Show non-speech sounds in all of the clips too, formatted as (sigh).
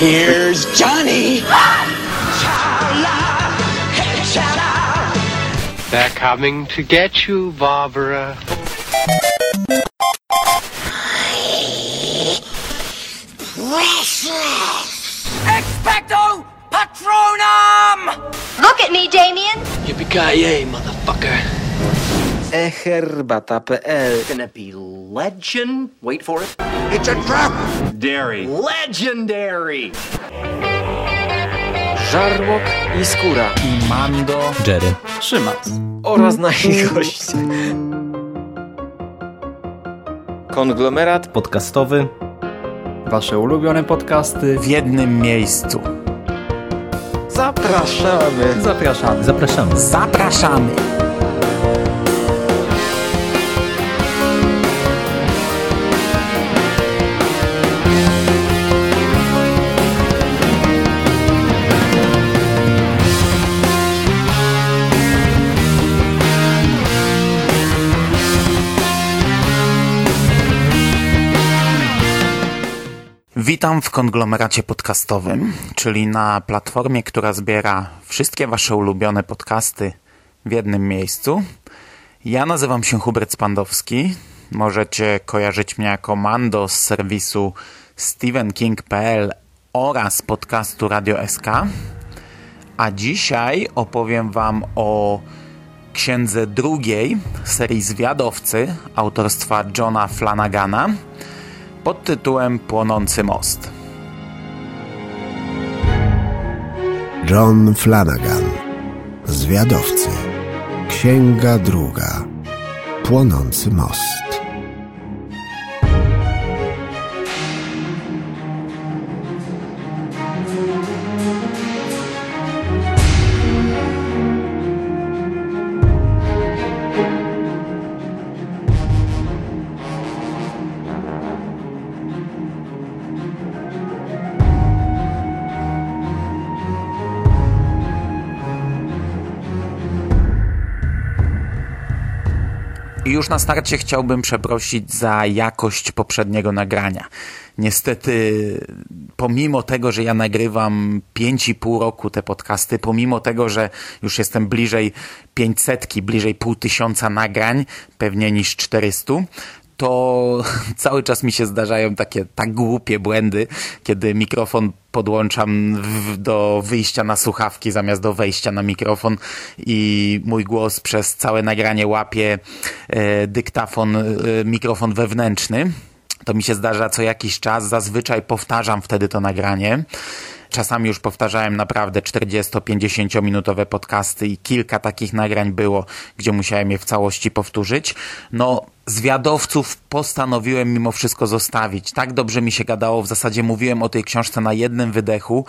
Here's Johnny. They're coming to get you, Barbara. Expecto Patronum! Look at me, Damien. Yippee-ki-yay, motherfucker. eherbata.pl uh, Gonna be legend. Wait for it. It's a trap! Dairy. Legendary. Żarłok i Skóra i Mando, Jerry, Szymas. oraz nasi (laughs) goście. Konglomerat podcastowy. Wasze ulubione podcasty w jednym miejscu. zapraszamy. Zapraszamy. Zapraszamy. Zapraszamy. Witam w konglomeracie podcastowym, czyli na platformie, która zbiera wszystkie Wasze ulubione podcasty w jednym miejscu. Ja nazywam się Hubert Spandowski. Możecie kojarzyć mnie jako Mando z serwisu stevenking.pl oraz podcastu Radio SK. A dzisiaj opowiem Wam o księdze drugiej serii Zwiadowcy autorstwa Johna Flanagana pod tytułem Płonący most. John Flanagan. Zwiadowcy. Księga druga. Płonący most. Już na starcie chciałbym przeprosić za jakość poprzedniego nagrania. Niestety, pomimo tego, że ja nagrywam 5,5 roku te podcasty, pomimo tego, że już jestem bliżej 500, bliżej pół tysiąca nagrań, pewnie niż 400, to (laughs) cały czas mi się zdarzają takie tak głupie błędy, kiedy mikrofon podłączam w, do wyjścia na słuchawki zamiast do wejścia na mikrofon i mój głos przez całe nagranie łapie e, dyktafon, e, mikrofon wewnętrzny. To mi się zdarza co jakiś czas, zazwyczaj powtarzam wtedy to nagranie. Czasami już powtarzałem naprawdę 40-50 minutowe podcasty i kilka takich nagrań było, gdzie musiałem je w całości powtórzyć. No, zwiadowców postanowiłem mimo wszystko zostawić. Tak dobrze mi się gadało, w zasadzie mówiłem o tej książce na jednym wydechu.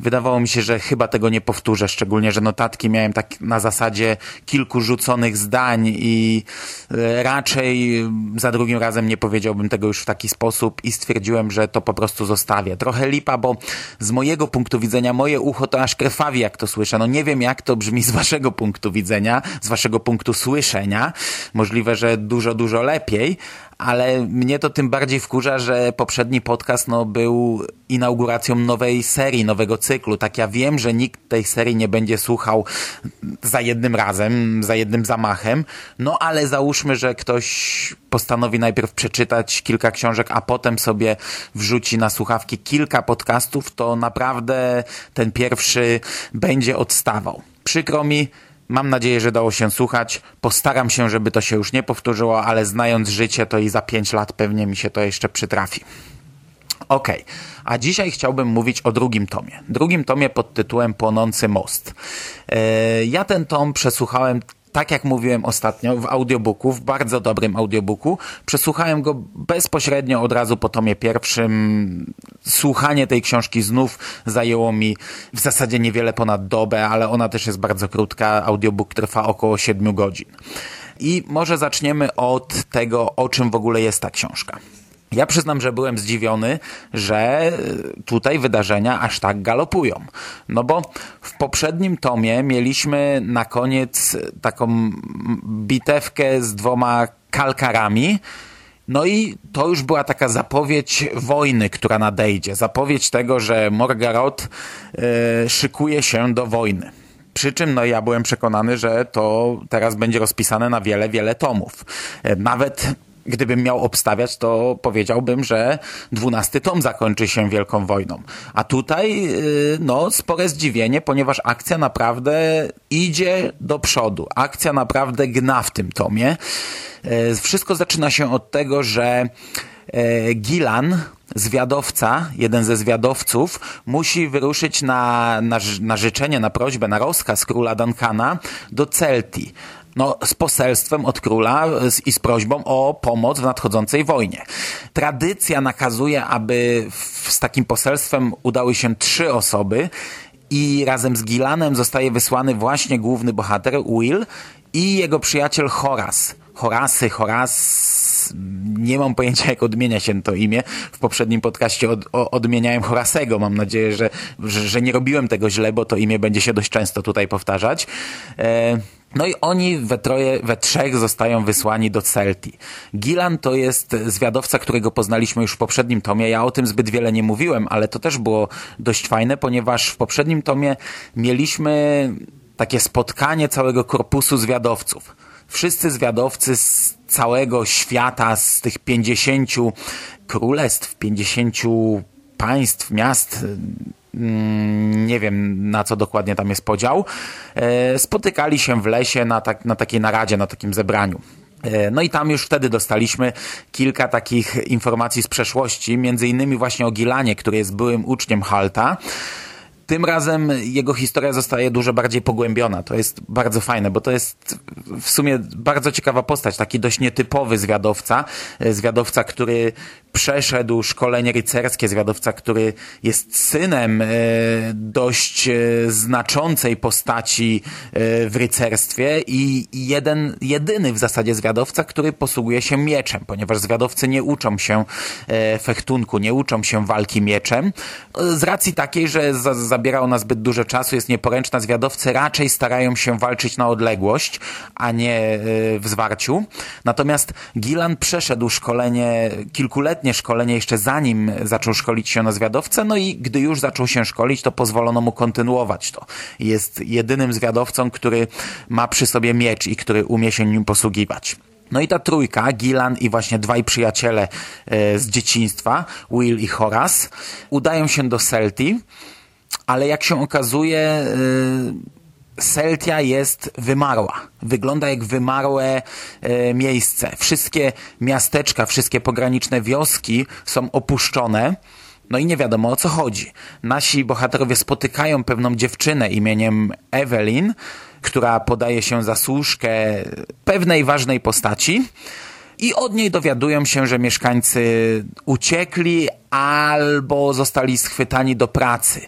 Wydawało mi się, że chyba tego nie powtórzę, szczególnie, że notatki miałem tak na zasadzie kilku rzuconych zdań i e, raczej za drugim razem nie powiedziałbym tego już w taki sposób i stwierdziłem, że to po prostu zostawię. Trochę lipa, bo z mojego punktu widzenia moje ucho to aż krwawi, jak to słyszę. No nie wiem, jak to brzmi z waszego punktu widzenia, z waszego punktu słyszenia. Możliwe, że dużo, dużo lepiej, ale mnie to tym bardziej wkurza, że poprzedni podcast no, był inauguracją nowej serii, nowego cyklu. Tak ja wiem, że nikt tej serii nie będzie słuchał za jednym razem, za jednym zamachem, no ale załóżmy, że ktoś postanowi najpierw przeczytać kilka książek, a potem sobie wrzuci na słuchawki kilka podcastów, to naprawdę ten pierwszy będzie odstawał. Przykro mi, Mam nadzieję, że dało się słuchać. Postaram się, żeby to się już nie powtórzyło, ale znając życie, to i za 5 lat pewnie mi się to jeszcze przytrafi. Ok, a dzisiaj chciałbym mówić o drugim tomie. Drugim tomie pod tytułem Płonący most. Yy, ja ten tom przesłuchałem tak jak mówiłem ostatnio, w audiobooku, w bardzo dobrym audiobooku. Przesłuchałem go bezpośrednio od razu po tomie pierwszym. Słuchanie tej książki znów zajęło mi w zasadzie niewiele ponad dobę, ale ona też jest bardzo krótka. Audiobook trwa około 7 godzin. I może zaczniemy od tego, o czym w ogóle jest ta książka. Ja przyznam, że byłem zdziwiony, że tutaj wydarzenia aż tak galopują. No bo poprzednim tomie mieliśmy na koniec taką bitewkę z dwoma kalkarami No i to już była taka zapowiedź wojny, która nadejdzie. Zapowiedź tego, że Morgarot e, szykuje się do wojny. Przy czym no, ja byłem przekonany, że to teraz będzie rozpisane na wiele, wiele tomów. E, nawet gdybym miał obstawiać, to powiedziałbym, że dwunasty tom zakończy się Wielką Wojną. A tutaj, yy, no, spore zdziwienie, ponieważ akcja naprawdę idzie do przodu. Akcja naprawdę gna w tym tomie. Yy, wszystko zaczyna się od tego, że yy, Gilan, zwiadowca, jeden ze zwiadowców, musi wyruszyć na, na, na życzenie, na prośbę, na rozkaz króla Duncana do Celtii no, z poselstwem od króla i z prośbą o pomoc w nadchodzącej wojnie. Tradycja nakazuje, aby z takim poselstwem udały się trzy osoby i razem z Gilanem zostaje wysłany właśnie główny bohater Will i jego przyjaciel Horas. Horasy, Horas nie mam pojęcia, jak odmienia się to imię. W poprzednim podcaście od, o, odmieniałem Horasego. Mam nadzieję, że, że, że, nie robiłem tego źle, bo to imię będzie się dość często tutaj powtarzać. E no i oni we troje, we trzech zostają wysłani do Celti. Gilan to jest zwiadowca, którego poznaliśmy już w poprzednim tomie. Ja o tym zbyt wiele nie mówiłem, ale to też było dość fajne, ponieważ w poprzednim tomie mieliśmy takie spotkanie całego korpusu zwiadowców. Wszyscy zwiadowcy z całego świata, z tych 50 królestw, 50 państw, miast, nie wiem na co dokładnie tam jest podział, e, spotykali się w lesie na, tak, na takiej naradzie, na takim zebraniu. E, no i tam już wtedy dostaliśmy kilka takich informacji z przeszłości, między innymi właśnie o Gilanie, który jest byłym uczniem Halta. Tym razem jego historia zostaje dużo bardziej pogłębiona. To jest bardzo fajne, bo to jest w sumie bardzo ciekawa postać, taki dość nietypowy zwiadowca. E, zwiadowca, który przeszedł szkolenie rycerskie, zwiadowca, który jest synem e, dość e, znaczącej postaci w rycerstwie i jeden, jedyny w zasadzie zwiadowca, który posługuje się mieczem, ponieważ zwiadowcy nie uczą się fechtunku, nie uczą się walki mieczem. Z racji takiej, że za, zabiera ona zbyt dużo czasu, jest nieporęczna, zwiadowcy raczej starają się walczyć na odległość, a nie w zwarciu. Natomiast Gilan przeszedł szkolenie kilkuletnie szkolenie jeszcze zanim zaczął szkolić się na zwiadowcę, no i gdy już zaczął się szkolić, to pozwolono mu kontynuować to. Jest jedynym zwiadowcą, który ma przy sobie miecz i który umie się nim posługiwać. No i ta trójka, Gilan i właśnie dwaj przyjaciele e, z dzieciństwa, Will i Horace, udają się do Celti, ale jak się okazuje, e, Celtia jest wymarła. Wygląda jak wymarłe e, miejsce. Wszystkie miasteczka, wszystkie pograniczne wioski są opuszczone. No i nie wiadomo o co chodzi. Nasi bohaterowie spotykają pewną dziewczynę imieniem Evelyn, która podaje się za służkę pewnej ważnej postaci. I od niej dowiadują się, że mieszkańcy uciekli albo zostali schwytani do pracy.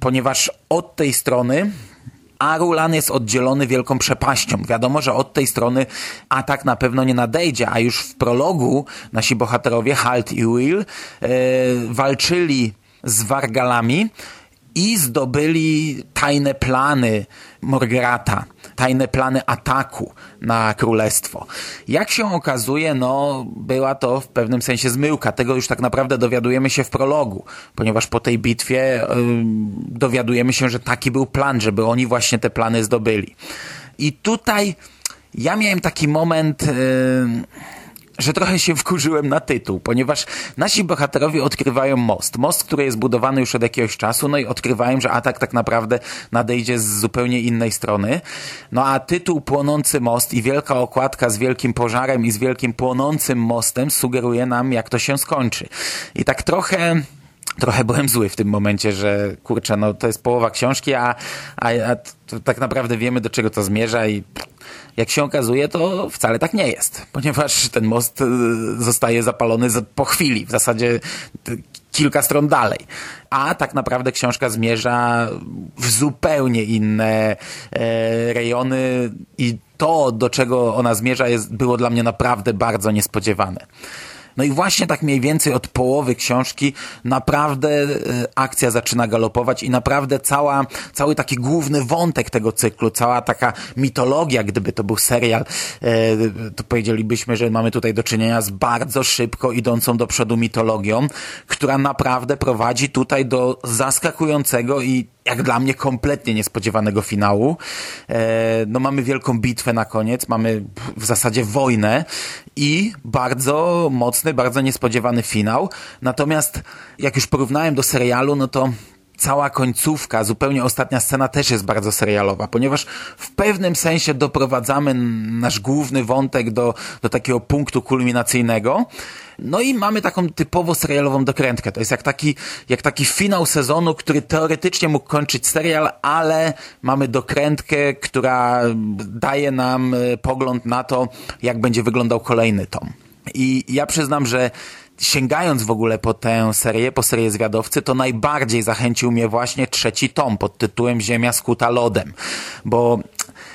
Ponieważ od tej strony Arulan jest oddzielony wielką przepaścią. Wiadomo, że od tej strony atak na pewno nie nadejdzie, a już w prologu nasi bohaterowie Halt i Will yy, walczyli z Wargalami i zdobyli tajne plany Morgrata, tajne plany ataku na królestwo. Jak się okazuje, no, była to w pewnym sensie zmyłka. Tego już tak naprawdę dowiadujemy się w prologu, ponieważ po tej bitwie yy, dowiadujemy się, że taki był plan, żeby oni właśnie te plany zdobyli. I tutaj ja miałem taki moment... Yy, że trochę się wkurzyłem na tytuł, ponieważ nasi bohaterowie odkrywają most. Most, który jest budowany już od jakiegoś czasu, no i odkrywają, że atak tak naprawdę nadejdzie z zupełnie innej strony. No a tytuł Płonący Most i wielka okładka z wielkim pożarem i z wielkim płonącym mostem sugeruje nam, jak to się skończy. I tak trochę trochę byłem zły w tym momencie, że kurczę, no to jest połowa książki, a, a, a tak naprawdę wiemy do czego to zmierza i jak się okazuje, to wcale tak nie jest, ponieważ ten most y, zostaje zapalony po chwili, w zasadzie kilka stron dalej. A tak naprawdę książka zmierza w zupełnie inne e, rejony i to, do czego ona zmierza, jest, było dla mnie naprawdę bardzo niespodziewane. No i właśnie tak mniej więcej od połowy książki naprawdę e, akcja zaczyna galopować i naprawdę cała, cały taki główny wątek tego cyklu, cała taka mitologia, gdyby to był serial, e, to powiedzielibyśmy, że mamy tutaj do czynienia z bardzo szybko idącą do przodu mitologią, która naprawdę prowadzi tutaj do zaskakującego i jak dla mnie kompletnie niespodziewanego finału. E, no mamy wielką bitwę na koniec, mamy w zasadzie wojnę i bardzo mocny, bardzo niespodziewany finał. Natomiast jak już porównałem do serialu, no to cała końcówka, zupełnie ostatnia scena też jest bardzo serialowa, ponieważ w pewnym sensie doprowadzamy nasz główny wątek do, do takiego punktu kulminacyjnego. No i mamy taką typowo serialową dokrętkę. To jest jak taki, jak taki finał sezonu, który teoretycznie mógł kończyć serial, ale mamy dokrętkę, która daje nam e, pogląd na to, jak będzie wyglądał kolejny tom. I ja przyznam, że sięgając w ogóle po tę serię, po serię Zwiadowcy, to najbardziej zachęcił mnie właśnie trzeci tom pod tytułem Ziemia skuta lodem, bo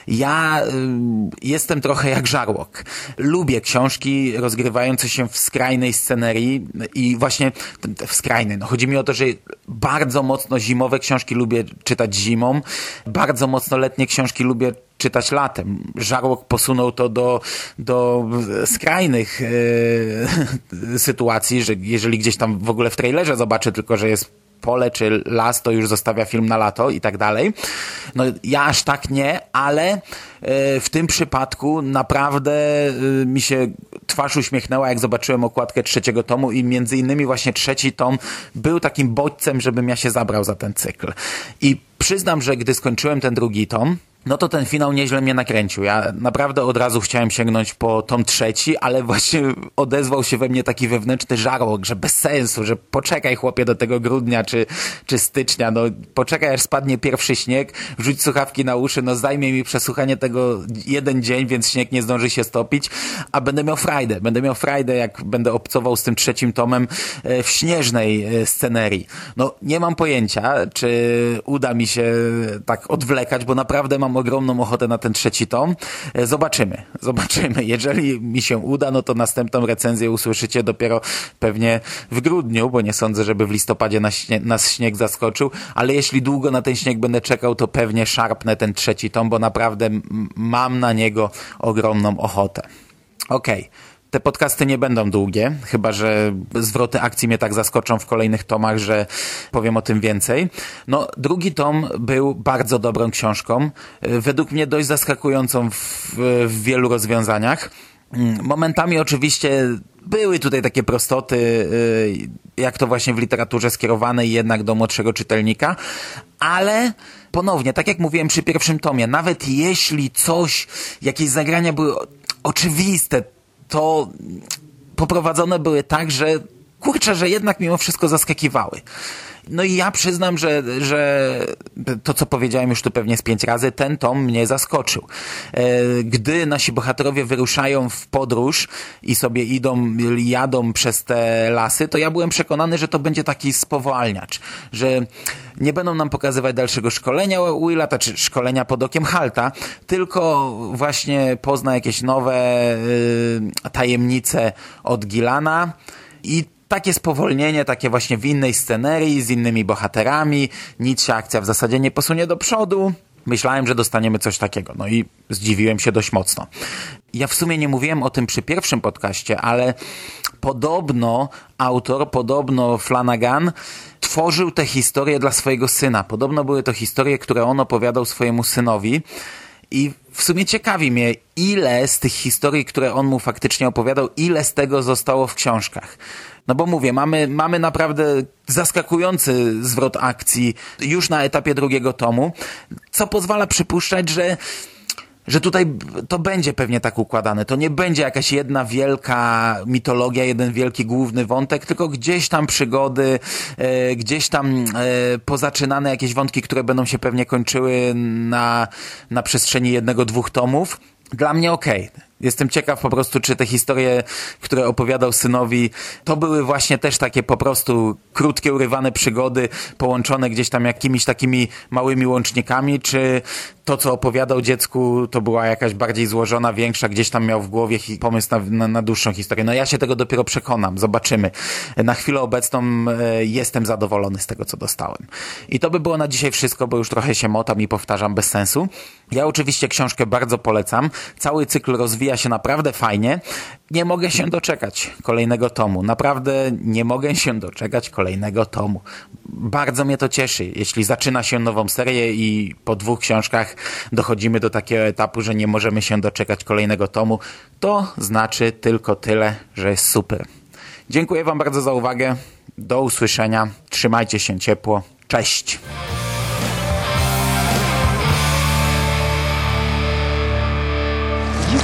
ja y, jestem trochę jak żarłok. Lubię książki rozgrywające się w skrajnej scenerii i właśnie w skrajnej. No, chodzi mi o to, że bardzo mocno zimowe książki lubię czytać zimą, bardzo mocno letnie książki lubię czytać latem. Żarłok posunął to do, do skrajnych e, (laughs) sytuacji, że jeżeli gdzieś tam w ogóle w trailerze zobaczę tylko, że jest pole czy las, to już zostawia film na lato i tak dalej. No ja aż tak nie, ale e, w tym przypadku naprawdę e, mi się twarz uśmiechnęła, jak zobaczyłem okładkę trzeciego tomu i między innymi właśnie trzeci tom był takim bodźcem, żebym ja się zabrał za ten cykl. I przyznam, że gdy skończyłem ten drugi tom, no to ten finał nieźle mnie nakręcił. Ja naprawdę od razu chciałem sięgnąć po tom trzeci, ale (laughs) właśnie odezwał się we mnie taki wewnętrzny żarłok, że bez sensu, że poczekaj chłopie do tego grudnia czy, czy stycznia, no poczekaj aż spadnie pierwszy śnieg, wrzuć słuchawki na uszy, no zajmie mi przesłuchanie tego jeden dzień, więc śnieg nie zdąży się stopić, a będę miał frajdę. Będę miał frajdę, jak będę obcował z tym trzecim tomem e, w śnieżnej e, scenerii. No nie mam pojęcia, czy uda mi się tak odwlekać, bo naprawdę mam mam ogromną ochotę na ten trzeci tom. E, zobaczymy, zobaczymy. Jeżeli mi się uda, no to następną recenzję usłyszycie dopiero pewnie w grudniu, bo nie sądzę, żeby w listopadzie nas, nas śnieg zaskoczył, ale jeśli długo na ten śnieg będę czekał, to pewnie szarpnę ten trzeci tom, bo naprawdę mam na niego ogromną ochotę. Okej. Okay. Te podcasty nie będą długie, chyba że zwroty akcji mnie tak zaskoczą w kolejnych tomach, że powiem o tym więcej. No, drugi tom był bardzo dobrą książką, według mnie dość zaskakującą w, w wielu rozwiązaniach. Momentami oczywiście były tutaj takie prostoty, y, jak to właśnie w literaturze skierowanej jednak do młodszego czytelnika, ale ponownie, tak jak mówiłem przy pierwszym tomie, nawet jeśli coś, jakieś zagrania były oczywiste, to poprowadzone były tak, że kurczę, że jednak mimo wszystko zaskakiwały. No i ja przyznam, że, że to, co powiedziałem już tu pewnie z pięć razy, ten tom mnie zaskoczył. E, gdy nasi bohaterowie wyruszają w podróż i sobie idą, jadą przez te lasy, to ja byłem przekonany, że to będzie taki spowalniacz, że nie będą nam pokazywać dalszego szkolenia Willa, czy znaczy szkolenia pod okiem Halta, tylko właśnie pozna jakieś nowe y, tajemnice od Gilana i takie spowolnienie, takie właśnie w innej scenerii, z innymi bohaterami, nic się akcja w zasadzie nie posunie do przodu. Myślałem, że dostaniemy coś takiego, no i zdziwiłem się dość mocno. Ja w sumie nie mówiłem o tym przy pierwszym podcaście, ale podobno autor, podobno Flanagan tworzył te historie dla swojego syna. Podobno były to historie, które on opowiadał swojemu synowi. I w sumie ciekawi mnie, ile z tych historii, które on mu faktycznie opowiadał, ile z tego zostało w książkach. No bo mówię, mamy, mamy naprawdę zaskakujący zwrot akcji już na etapie drugiego tomu, co pozwala przypuszczać, że że tutaj to będzie pewnie tak układane. To nie będzie jakaś jedna wielka mitologia, jeden wielki główny wątek, tylko gdzieś tam przygody, e, gdzieś tam e, pozaczynane jakieś wątki, które będą się pewnie kończyły na, na przestrzeni jednego, dwóch tomów. Dla mnie okej. Okay Jestem ciekaw po prostu, czy te historie, które opowiadał synowi, to były właśnie też takie po prostu krótkie, urywane przygody, połączone gdzieś tam jakimiś takimi małymi łącznikami, czy to, co opowiadał dziecku, to była jakaś bardziej złożona, większa, gdzieś tam miał w głowie pomysł na, na, na dłuższą historię. No ja się tego dopiero przekonam, zobaczymy. Na chwilę obecną e, jestem zadowolony z tego, co dostałem. I to by było na dzisiaj wszystko, bo już trochę się motam i powtarzam bez sensu. Ja oczywiście książkę bardzo polecam. Cały cykl rozwija się naprawdę fajnie. Nie mogę się doczekać kolejnego tomu. Naprawdę nie mogę się doczekać kolejnego tomu. Bardzo mnie to cieszy, jeśli zaczyna się nową serię i po dwóch książkach dochodzimy do takiego etapu, że nie możemy się doczekać kolejnego tomu. To znaczy tylko tyle, że jest super. Dziękuję Wam bardzo za uwagę. Do usłyszenia. Trzymajcie się ciepło. Cześć.